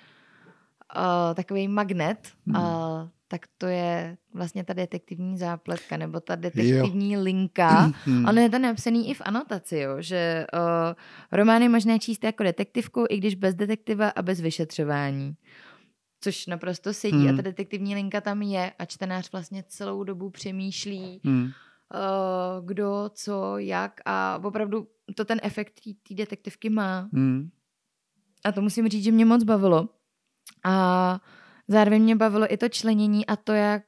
uh, takový magnet, Hmm. Uh, tak to je vlastně ta detektivní zápletka, nebo ta detektivní linka, Hmm. Ono je to napsaný i v anotaci, jo, že uh, román je možné číst jako detektivku, i když bez detektiva a bez vyšetřování. Což naprosto sedí Hmm. a ta detektivní linka tam je a čtenář vlastně celou dobu přemýšlí, Hmm. uh, kdo, co, jak a opravdu to ten efekt té detektivky má. Hmm. A to musím říct, že mě moc bavilo. A zároveň mě bavilo i to členění a to, jak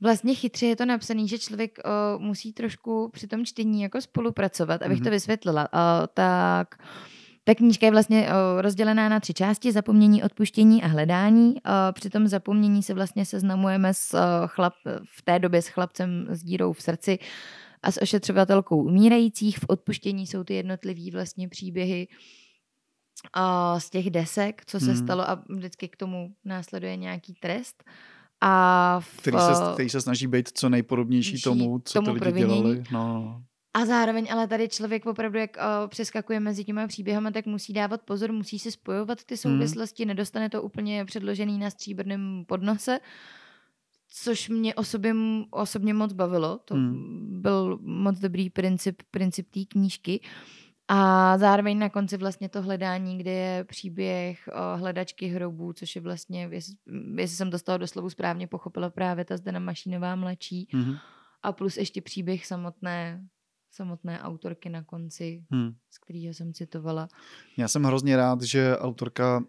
vlastně chytře je to napsané, že člověk uh, musí trošku při tom čtení jako spolupracovat, abych mm-hmm. to Mhm. vysvětlila. Uh, tak ta knížka je vlastně uh, rozdělená na tři části, zapomnění, odpuštění a hledání. Uh, při tom zapomnění se vlastně seznamujeme s uh, chlap, v té době s chlapcem s dírou v srdci a s ošetřovatelkou umírajících. V odpuštění jsou ty jednotlivý vlastně příběhy uh, z těch desek, co se Hmm. stalo a vždycky k tomu následuje nějaký trest. A v, Který, se, který se snaží být co nejpodobnější Ší tomu, co tomu ty lidi provinění. dělali. No. A zároveň ale tady člověk opravdu, jak o, přeskakuje mezi těma příběhama, tak musí dávat pozor, musí si spojovat ty souvislosti, mm. nedostane to úplně předložený na stříbrném podnose, což mě osobě, osobně moc bavilo. To mm. byl moc dobrý princip, princip té knížky. A zároveň na konci vlastně to hledání, kde je příběh o hledačky hrobů, což je vlastně, jestli, jestli jsem to z toho doslovu správně pochopila, právě ta Zdena Mašínová mladší. Mm-hmm. A plus ještě příběh samotné samotné autorky na konci, hmm. z kterého jsem citovala. Já jsem hrozně rád, že autorka uh,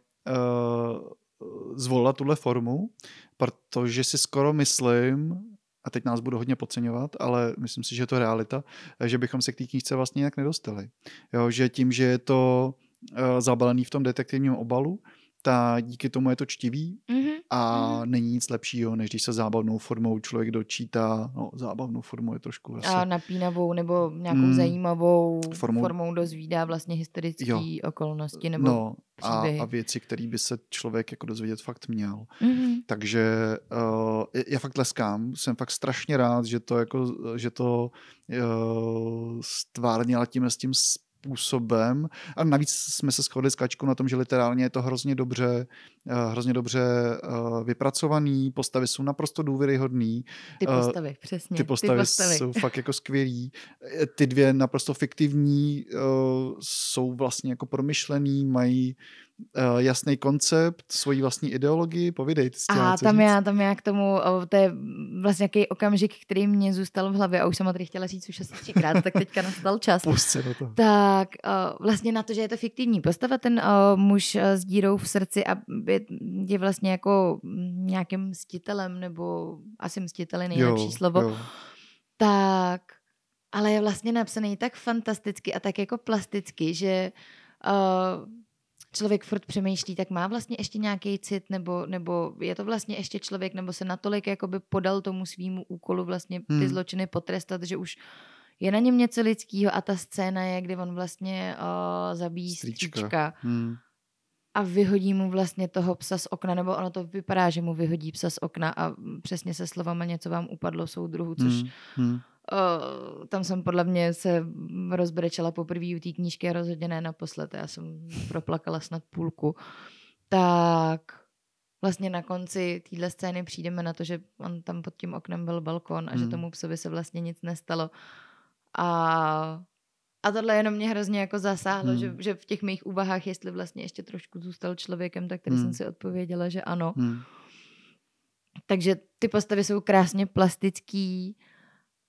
zvolila tuhle formu, protože si skoro myslím, a teď nás budu hodně podceňovat, ale myslím si, že je to realita, že bychom se k té knížce vlastně nějak nedostali. Jo, že tím, že je to uh, zabalený v tom detektivním obalu, ta díky tomu je to čtivý mm-hmm. a mm-hmm. není nic lepšího, než když se zábavnou formou člověk dočítá, no zábavnou formou je trošku asi. A napínavou nebo nějakou mm, zajímavou formou, formou dozvídá vlastně historické okolnosti nebo no, a, a věci, které by se člověk jako dozvědět fakt měl. Mm-hmm. Takže uh, já fakt leskám, jsem fakt strašně rád, že to jako, že to uh, stvárnila tím s tím způsobem. A navíc jsme se shodli s Kačkou na tom, že literálně je to hrozně dobře, uh, hrozně dobře uh, vypracovaný, postavy jsou naprosto důvěryhodný. Ty postavy, uh, přesně. Ty postavy, ty postavy jsou fakt jako skvělý. Ty dvě naprosto fiktivní jsou vlastně jako promyšlený, mají uh, jasný koncept, svoji vlastní ideologii, povídejte. A tam já, tam já k tomu, to je vlastně nějaký okamžik, který mě zůstal v hlavě a už jsem ho tady chtěla říct už asi třikrát, tak teďka nastal čas. Pusť do toho. Tak uh, vlastně na to, že je to fiktivní postava, ten uh, muž s dírou v srdci a je, je vlastně jako nějakým mstitelem, nebo asi mstitel je nejlepší jo, slovo, jo. tak ale je vlastně napsaný tak fantasticky a tak jako plasticky, že uh, člověk furt přemýšlí, tak má vlastně ještě nějaký cit, nebo, nebo je to vlastně ještě člověk, nebo se natolik jakoby podal tomu svýmu úkolu vlastně ty hmm. zločiny potrestat, že už je na něm něco lidského a ta scéna je, kdy on vlastně uh, zabíjí stříčka. stříčka. Hmm. A vyhodí mu vlastně toho psa z okna, nebo ono to vypadá, že mu vyhodí psa z okna a přesně se slovama něco vám upadlo soudruhu, což hmm. Hmm Uh, tam jsem podle mě se rozbrečela poprvé u té knížky a rozhodně ne naposled. Já jsem proplakala snad půlku. Tak vlastně na konci téhle scény přijdeme na to, že on tam pod tím oknem byl balkon a hmm. že tomu psovi se vlastně nic nestalo. A, a tohle jenom mě hrozně jako zasáhlo, hmm. že, že v těch mých úvahách, jestli vlastně ještě trošku zůstal člověkem, tak tady hmm. jsem si odpověděla, že ano. Hmm. Takže ty postavy jsou krásně plastický,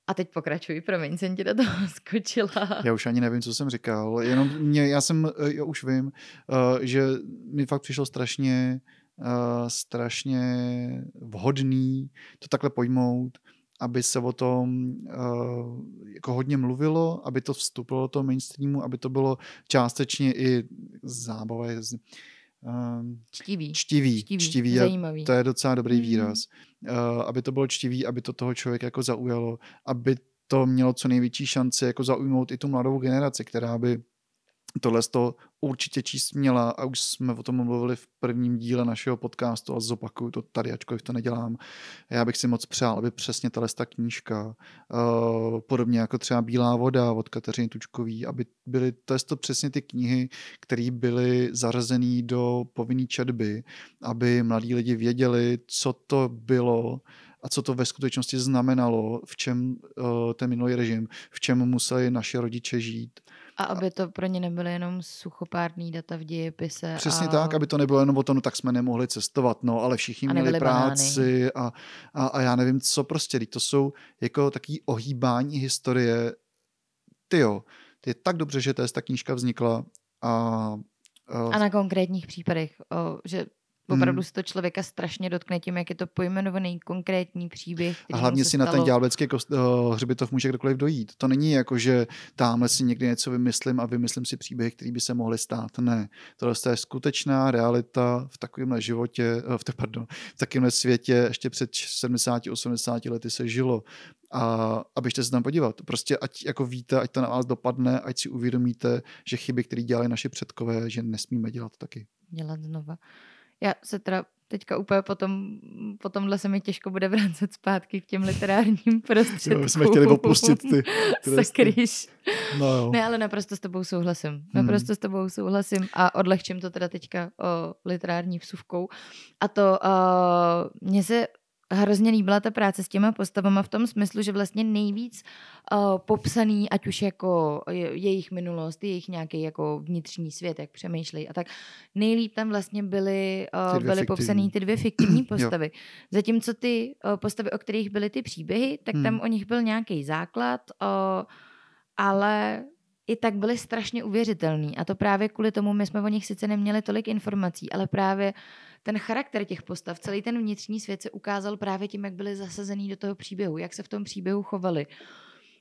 a teď pokračuji, promiň, jsem ti do toho skočila. Já už ani nevím, co jsem říkal, jenom mě, já jsem, eh, já už vím, uh, že mi fakt přišlo strašně, uh, strašně vhodný to takhle pojmout, aby se o tom uh, jako hodně mluvilo, aby to vstupilo do toho mainstreamu, aby to bylo částečně i zábava, Um, čtivý. Čtivý, čtivý, čtivý zajímavý. To je docela dobrý mm. výraz. Uh, aby to bylo čtivý, aby to toho člověka jako zaujalo, aby to mělo co největší šanci jako zaujmout i tu mladou generaci, která by tohle to určitě číst měla a už jsme o tom mluvili v prvním díle našeho podcastu a zopakuju to tady, ačkoliv to nedělám. Já bych si moc přál, aby přesně tahle ta knížka, uh, podobně jako třeba Bílá voda od Kateřiny Tučkový, aby byly to, přesně ty knihy, které byly zařazené do povinné četby, aby mladí lidi věděli, co to bylo, a co to ve skutečnosti znamenalo, v čem uh, ten minulý režim, v čem museli naše rodiče žít. A aby to pro ně nebyly jenom suchopárný data v dějepise. Přesně a... tak, aby to nebylo jenom o tom, no tak jsme nemohli cestovat, no, ale všichni měli práci a, a, a já nevím, co prostě, to jsou jako taký ohýbání historie. Ty jo, je tak dobře, že ta knížka vznikla a a na konkrétních případech, o, že Opravdu hmm. se to člověka strašně dotkne tím, jak je to pojmenovaný konkrétní příběh. A hlavně si stalo. na ten ďáblecký kost, uh, hřbitov může kdokoliv dojít. To není jako, že tamhle si někdy něco vymyslím a vymyslím si příběh, který by se mohly stát. Ne. Tohle je skutečná realita v takovémhle životě, uh, v, pardon, v takovémhle světě ještě před 70-80 lety se žilo. A, a běžte se tam podívat. Prostě ať jako víte, ať to na vás dopadne, ať si uvědomíte, že chyby, které dělali naši předkové, že nesmíme dělat taky. Dělat znova. Já se teda teďka úplně potom, po tomhle se mi těžko bude vracet zpátky k těm literárním prostředkům. Jo, jsme chtěli opustit ty, ty Sakryš. No jo. Ne, ale naprosto s tebou souhlasím. Naprosto s tebou souhlasím a odlehčím to teda teďka o literární vsuvkou. A to uh, mně se hrozně líbila ta práce s těma postavama v tom smyslu, že vlastně nejvíc uh, popsaný, ať už jako je, jejich minulost, jejich nějaký jako vnitřní svět, jak přemýšlejí a tak, nejlíp tam vlastně byly, uh, byly popsaný ty dvě fiktivní postavy. Zatímco ty uh, postavy, o kterých byly ty příběhy, tak hmm. tam o nich byl nějaký základ, uh, ale i tak byly strašně uvěřitelný. A to právě kvůli tomu, my jsme o nich sice neměli tolik informací, ale právě ten charakter těch postav, celý ten vnitřní svět se ukázal právě tím, jak byli zasazený do toho příběhu, jak se v tom příběhu chovali.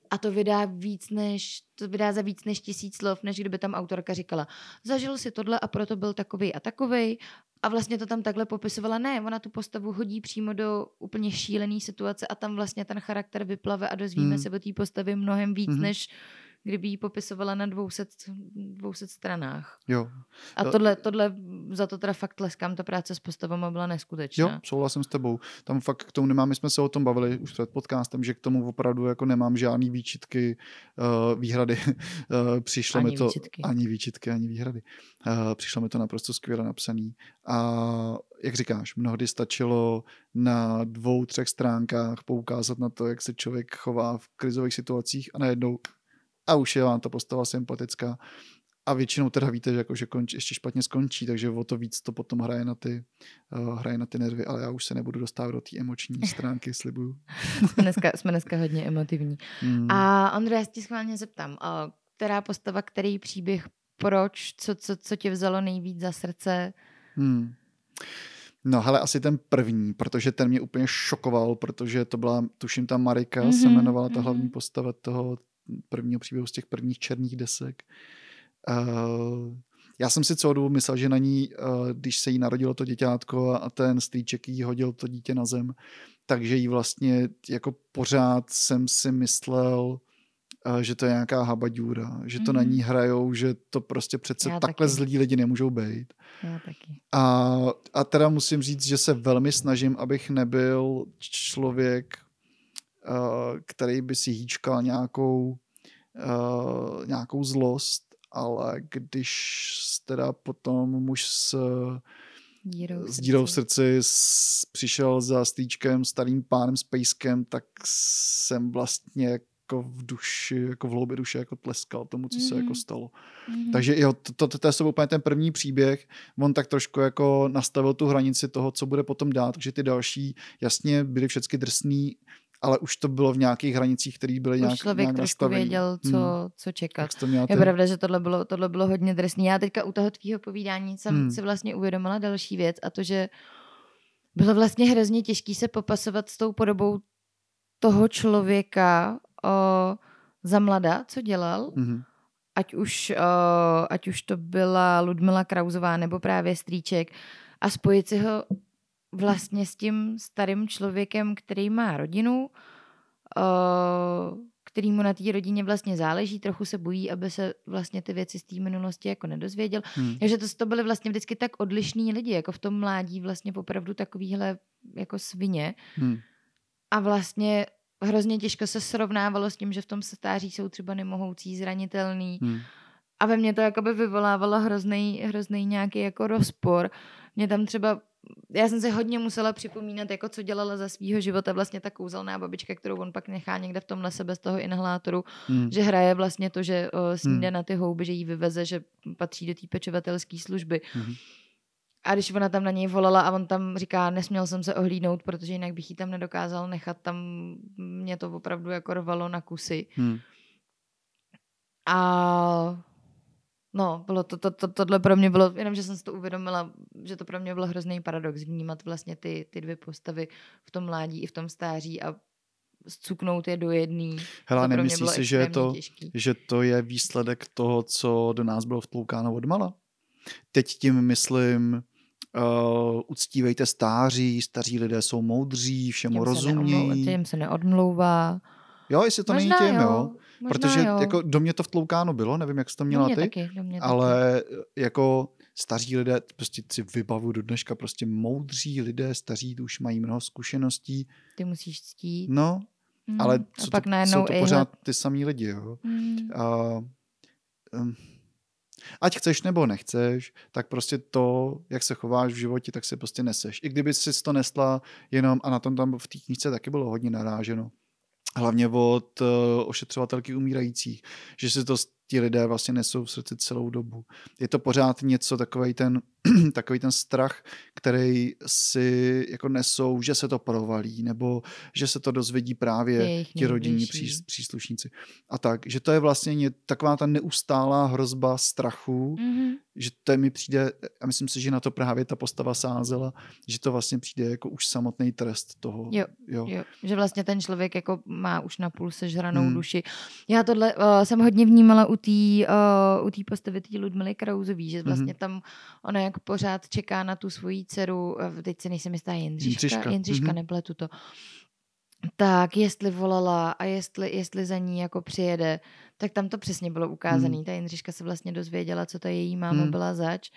A to vydá víc než, to vydá za víc než tisíc slov, než kdyby tam autorka říkala, zažil si tohle a proto byl takový a takový. A vlastně to tam takhle popisovala. Ne, ona tu postavu hodí přímo do úplně šílené situace a tam vlastně ten charakter vyplave a dozvíme hmm. se o té postavě mnohem víc, hmm. než kdyby ji popisovala na 200, 200 stranách. Jo. A tohle, tohle, za to teda fakt leskám, ta práce s postavama byla neskutečná. Jo, souhlasím s tebou. Tam fakt k tomu nemám, my jsme se o tom bavili už před podcastem, že k tomu opravdu jako nemám žádný výčitky, uh, výhrady. uh, přišlo ani mi to, výčitky. ani výčitky, ani výhrady. Uh, přišlo mi to naprosto skvěle napsaný. A jak říkáš, mnohdy stačilo na dvou, třech stránkách poukázat na to, jak se člověk chová v krizových situacích a najednou a už je vám ta postava sympatická. A většinou teda víte, že, jako, že konč, ještě špatně skončí, takže o to víc to potom hraje na ty, uh, hraje na ty nervy, ale já už se nebudu dostávat do té emoční stránky, slibuju. jsme, dneska, jsme dneska hodně emotivní. Hmm. A Ondro, já se ti schválně zeptám, uh, která postava, který příběh, proč, co, co, co tě vzalo nejvíc za srdce? Hmm. No, hele, asi ten první, protože ten mě úplně šokoval, protože to byla, tuším, ta Marika mm-hmm, se jmenovala ta mm-hmm. hlavní postava toho prvního příběhu z těch prvních černých desek. Uh, já jsem si celou dobu myslel, že na ní, uh, když se jí narodilo to děťátko a ten strýček jí hodil to dítě na zem, takže jí vlastně jako pořád jsem si myslel, uh, že to je nějaká habadůra, že to mm-hmm. na mhm. ní hrajou, že to prostě přece Já takhle taky. zlí lidi nemůžou být. Já taky. A, a teda musím říct, že se velmi snažím, abych nebyl člověk, Eh, který by si hýčkal nějakou, uh, nějakou zlost, ale když teda potom muž s, dírou s dírou v srdci s, přišel za stýčkem, starým pánem s pejskem, tak jsem vlastně jako v duši, jako v hloubi duše jako tleskal tomu, co mm-hmm. se jako mhm. stalo. Mm-hmm. Takže jo, to, to, to, to je úplně ten první příběh, on tak trošku jako nastavil tu hranici toho, co bude potom dát, takže ty další jasně byly všechny drsný, ale už to bylo v nějakých hranicích, které byly nějak, člověk nějak trošku věděl, co, hmm. co čekat. Je pravda, že tohle bylo, tohle bylo hodně drsný. Já teďka u toho tvýho povídání jsem hmm. si vlastně uvědomila další věc a to, že bylo vlastně hrozně těžký se popasovat s tou podobou toho člověka o, za mlada, co dělal. Hmm. Ať už, o, ať už to byla Ludmila Krauzová nebo právě Strýček a spojit si ho vlastně s tím starým člověkem, který má rodinu, který mu na té rodině vlastně záleží, trochu se bojí, aby se vlastně ty věci z té minulosti jako nedozvěděl. Hmm. Takže to, to byly vlastně vždycky tak odlišní lidi, jako v tom mládí vlastně opravdu takovýhle jako svině. Hmm. A vlastně hrozně těžko se srovnávalo s tím, že v tom stáří jsou třeba nemohoucí, zranitelný. Hmm. A ve mně to jakoby vyvolávalo hrozný, hrozný nějaký jako rozpor. Mě tam třeba já jsem si hodně musela připomínat, jako co dělala za svého života vlastně ta kouzelná babička, kterou on pak nechá někde v tom lese bez toho inhalátoru, hmm. že hraje vlastně to, že o, sníde hmm. na ty houby, že jí vyveze, že patří do té pečovatelské služby. Hmm. A když ona tam na něj volala a on tam říká, nesměl jsem se ohlídnout, protože jinak bych ji tam nedokázal nechat, tam mě to opravdu jako rvalo na kusy. Hmm. A No, bylo to, to, to, tohle pro mě bylo, jenom že jsem si to uvědomila, že to pro mě bylo hrozný paradox vnímat vlastně ty, ty dvě postavy v tom mládí i v tom stáří a zcuknout je do jedný. Hele, nemyslíš si, že, je to, že to je výsledek toho, co do nás bylo vtloukáno od mala? Teď tím myslím, uh, uctívejte stáří, staří lidé jsou moudří, všemu rozumějí. Těm se neodmlouvá. Jo, jestli to Možná není tím, jo. jo. Možná Protože jo. jako do mě to vtloukáno bylo, nevím, jak jsi to měla do mě ty, taky, do mě ale taky. jako staří lidé, prostě si vybavu do dneška, prostě moudří lidé, staří, už mají mnoho zkušeností. Ty musíš ctít. No, Mm. ale a co pak to, jsou to pořád ty samý lidi, jo. Mm. A, um, ať chceš nebo nechceš, tak prostě to, jak se chováš v životě, tak se prostě neseš. I kdyby si to nesla jenom, a na tom tam v té knížce taky bylo hodně naráženo, hlavně od uh, ošetřovatelky umírajících, že si to ti lidé vlastně nesou v srdci celou dobu. Je to pořád něco, takový ten, takový ten strach, který si jako nesou, že se to provalí, nebo že se to dozvědí právě Jejich ti rodinní příslušníci. A tak, že to je vlastně ně, taková ta neustálá hrozba strachu, Mhm. že to mi přijde, a myslím si, že na to právě ta postava sázela, že to vlastně přijde jako už samotný trest toho. Jo, jo. Jo, že vlastně ten člověk jako má už na půl sežranou hmm. duši. Já tohle uh, jsem hodně vnímala u té uh, u té postavy té Ludmily Krauzový, že vlastně Mhm. tam ona jako pořád čeká na tu svoji dceru, uh, teď se nejsem jistá, Jindřiška, Jindřiška, mhm. nepletu to. Tak jestli volala a jestli, jestli za ní jako přijede, tak tam to přesně bylo ukázané. Hmm. Ta Jindřiška se vlastně dozvěděla, co ta její máma Hmm. byla zač.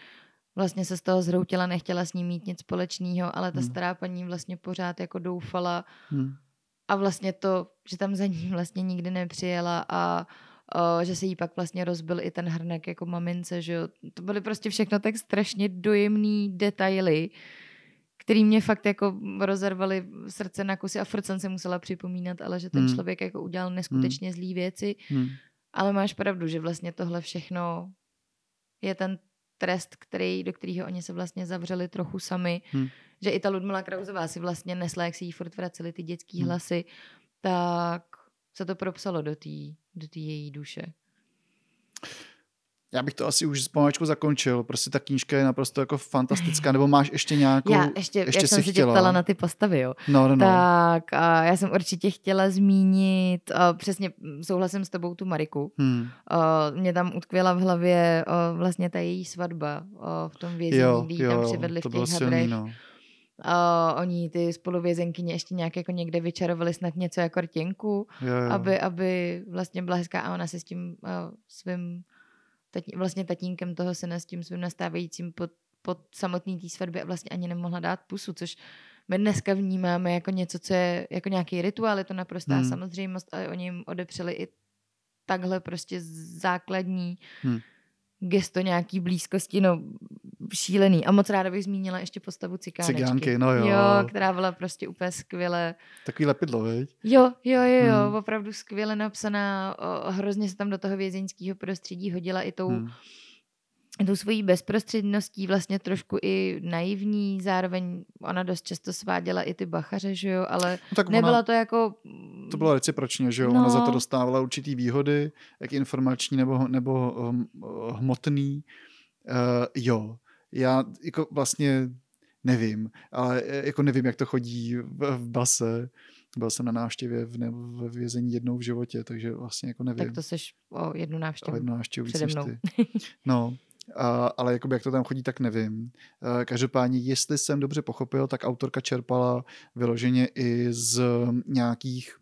Vlastně se z toho zhroutila, nechtěla s ní mít nic společného, ale ta Hmm. stará paní vlastně pořád jako doufala, Hm. a vlastně to, že tam za ní vlastně nikdy nepřijela a o, že se jí pak vlastně rozbil i ten hrnek jako mamince, že jo. To byly prostě všechno tak strašně dojemný detaily, který mě fakt jako rozervaly srdce na kusy a furt jsem se musela připomínat, ale že ten Hmm. člověk jako udělal neskutečně zlý věci, Hm. ale máš pravdu, že vlastně tohle všechno je ten trest, který, do kterého oni se vlastně zavřeli trochu sami. Hm. Že i ta Ludmila Krauzová si vlastně nesla, jak si jí furt vraceli ty dětský Hm. hlasy, tak se to propsalo do té její duše. Já bych to asi už pomaličku zakončil. Prostě ta knížka je naprosto jako fantastická. Nebo máš ještě nějakou... já ještě, ještě jak jsem si se tě chtěla? ptala na ty postavy, jo. No, no, no. Tak a já jsem určitě chtěla zmínit, a přesně mm, souhlasím s tebou tu Mariku. Hm. Uh, mě tam utkvěla v hlavě vlastně ta její svatba v tom vězení, kdy tam přivedli v těch silný, hadrech. no. Uh, oni ty spoluvězenkyně ještě nějak jako někde vyčarovali snad něco jako rtěnku, Jo, jo. aby, aby vlastně byla hezká a ona se s tím uh, svým tatí, vlastně tatínkem toho syna s tím svým nastávajícím pod, pod samotný té svatbě vlastně ani nemohla dát pusu, což my dneska vnímáme jako něco, co je jako nějaký rituál, je to naprostá hmm. samozřejmost, ale oni jim odepřeli i takhle prostě základní Hmm. Gesto nějaký blízkosti, no šílený. A moc ráda bych zmínila ještě postavu cikánečky. Cigánky, no jo. Jo, která byla prostě úplně skvěle. Takový lepidlo, veď? Jo, jo, jo, jo, Hmm. opravdu skvěle napsaná. O, hrozně se tam do toho vězeňského prostředí hodila i tou, Hm. Tou svojí bezprostředností, vlastně trošku i naivní, zároveň ona dost často sváděla i ty bachaře, že jo, ale No, tak nebyla ona, to jako... to bylo recipročně, že jo? Ona za to No. dostávala určitý výhody, jak informační nebo, nebo hm, hmotný. Uh, jo, já jako vlastně nevím, ale eh, jako nevím, jak to chodí v, v base. Byl jsem na návštěvě v, ne, v vězení jednou v životě, takže vlastně jako nevím. Tak to seš o jednu o návštěvu. jednu návštěvu víc než mnou. ty. No, a, ale jakoby jak to tam chodí, tak nevím. A Každopádně, jestli jsem dobře pochopil, tak autorka čerpala vyloženě i z nějakých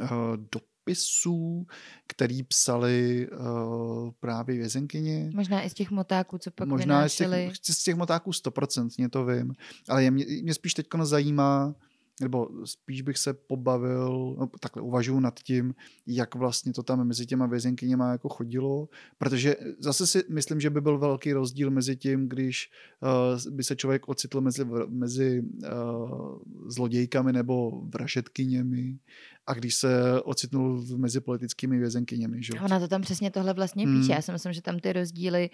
uh, dopisů, který psali uh, právě vězenkyně. Možná i z těch motáků, co pak Možná z vynášeli. těch, z těch motáků stoprocentně to vím, ale je, mě, mě spíš teď zajímá, nebo spíš bych se pobavil, no, takhle uvažuji nad tím, jak vlastně to tam mezi těma vězenkyněma jako chodilo, protože zase si myslím, že by byl velký rozdíl mezi tím, když uh, by se člověk ocitl mezi, mezi uh, zlodějkami nebo vražetkyněmi a když se ocitnul mezi politickými vězenkyněmi. Že? Ona to tam přesně tohle vlastně Hmm. píše. Já si myslím, že tam ty rozdíly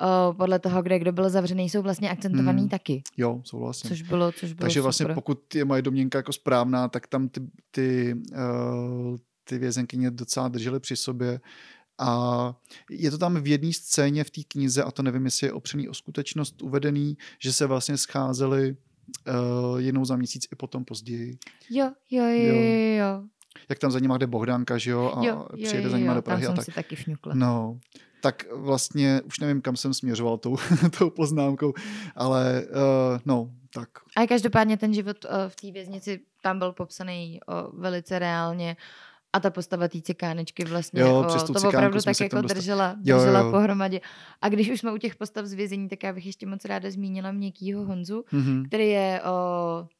o, podle toho, kde kdo byl zavřený, jsou vlastně akcentovaný Hmm. taky. Jo, souhlasím. Což bylo, což bylo Takže vlastně super. pokud je moje domněnka jako správná, tak tam ty, ty, uh, ty vězenkyně docela držely při sobě a je to tam v jedné scéně v té knize, a to nevím, jestli je opřený o skutečnost uvedený, že se vlastně scházeli uh, jednou za měsíc i potom později. Jo, jo, jo, Jo. jo. Jak tam za nima jde Bohdánka, že jo, a jo, jo, přijede jo, za nima jo, do Prahy tam a tak. si taky fňukla. No, tak vlastně už nevím, kam jsem směřoval tou, tou poznámkou, ale uh, no, tak. A každopádně ten život o, v té věznici tam byl popsaný o, velice reálně A ta postava té cikánečky vlastně, Jo, o, přes tu to opravdu tak jako dostali. držela, Jo, jo, držela pohromadě. A když už jsme u těch postav z vězení, tak já bych ještě moc ráda zmínila měkkýho Honzu, Mhm. který je, o,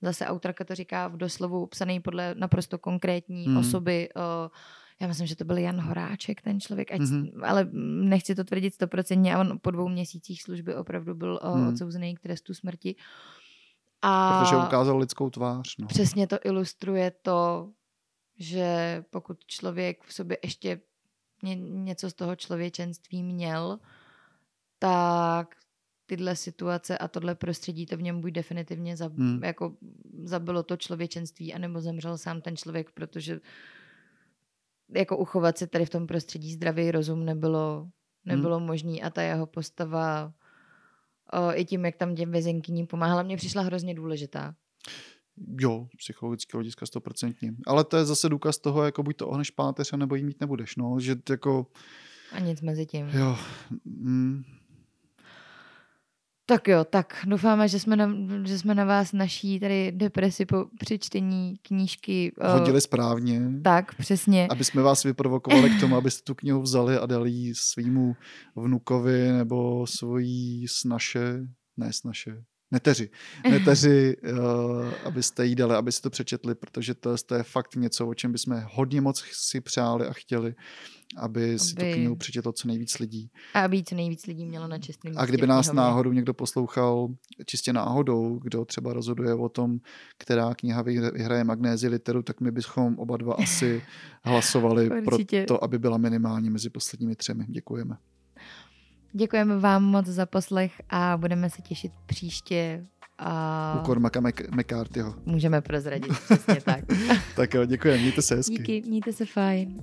zase autorka to říká v doslovu, psaný podle naprosto konkrétní Mhm. osoby. O, já myslím, že to byl Jan Horáček, ten člověk, ať, Mhm. ale nechci to tvrdit stoprocentně, a on po dvou měsících služby opravdu byl o, Mhm. odsouzený k trestu smrti. A Protože ukázal lidskou tvář. No. přesně to ilustruje to, že pokud člověk v sobě ještě ně, něco z toho člověčenství měl, tak tyhle situace a tohle prostředí to v něm buď definitivně zab, Hmm. jako zabilo to člověčenství, anebo zemřel sám ten člověk, protože jako uchovat se tady v tom prostředí zdravý rozum nebylo, nebylo hmm. možný a ta jeho postava o, i tím, jak tam těm vězenkyním pomáhala, mě přišla hrozně důležitá. Jo, psychologického hlediska stoprocentně. Ale to je zase důkaz toho, jako buď to ohneš páteř, nebo jí mít nebudeš. No, že jako, A nic mezi tím. jo, mm, Tak jo, tak doufáme, že jsme na, že jsme na vás naší tady depresi po přečtení knížky o, hodili správně. Tak, přesně. Aby jsme vás vyprovokovali k tomu, abyste tu knihu vzali a dali ji svýmu vnukovi nebo svojí snaše, ne snaše, neteři, neteři, uh, abyste jí dali, abyste to přečetli, protože to, to je fakt něco, o čem bychom hodně moc si přáli a chtěli, aby, aby... si tu knihu přečetlo co nejvíc lidí. A aby co nejvíc lidí mělo na čestném A kdyby nás náhodou někdo poslouchal čistě náhodou, kdo třeba rozhoduje o tom, která kniha vyhra- vyhraje magnézi literu, tak my bychom oba dva asi hlasovali pro to, aby byla minimálně mezi posledními třemi. Děkujeme. Děkujeme vám moc za poslech a budeme se těšit příště. A U Cormaca Mac- McCarthyho. můžeme prozradit, přesně tak. Tak jo, děkujeme, mějte se hezky. Díky, mějte se fajn.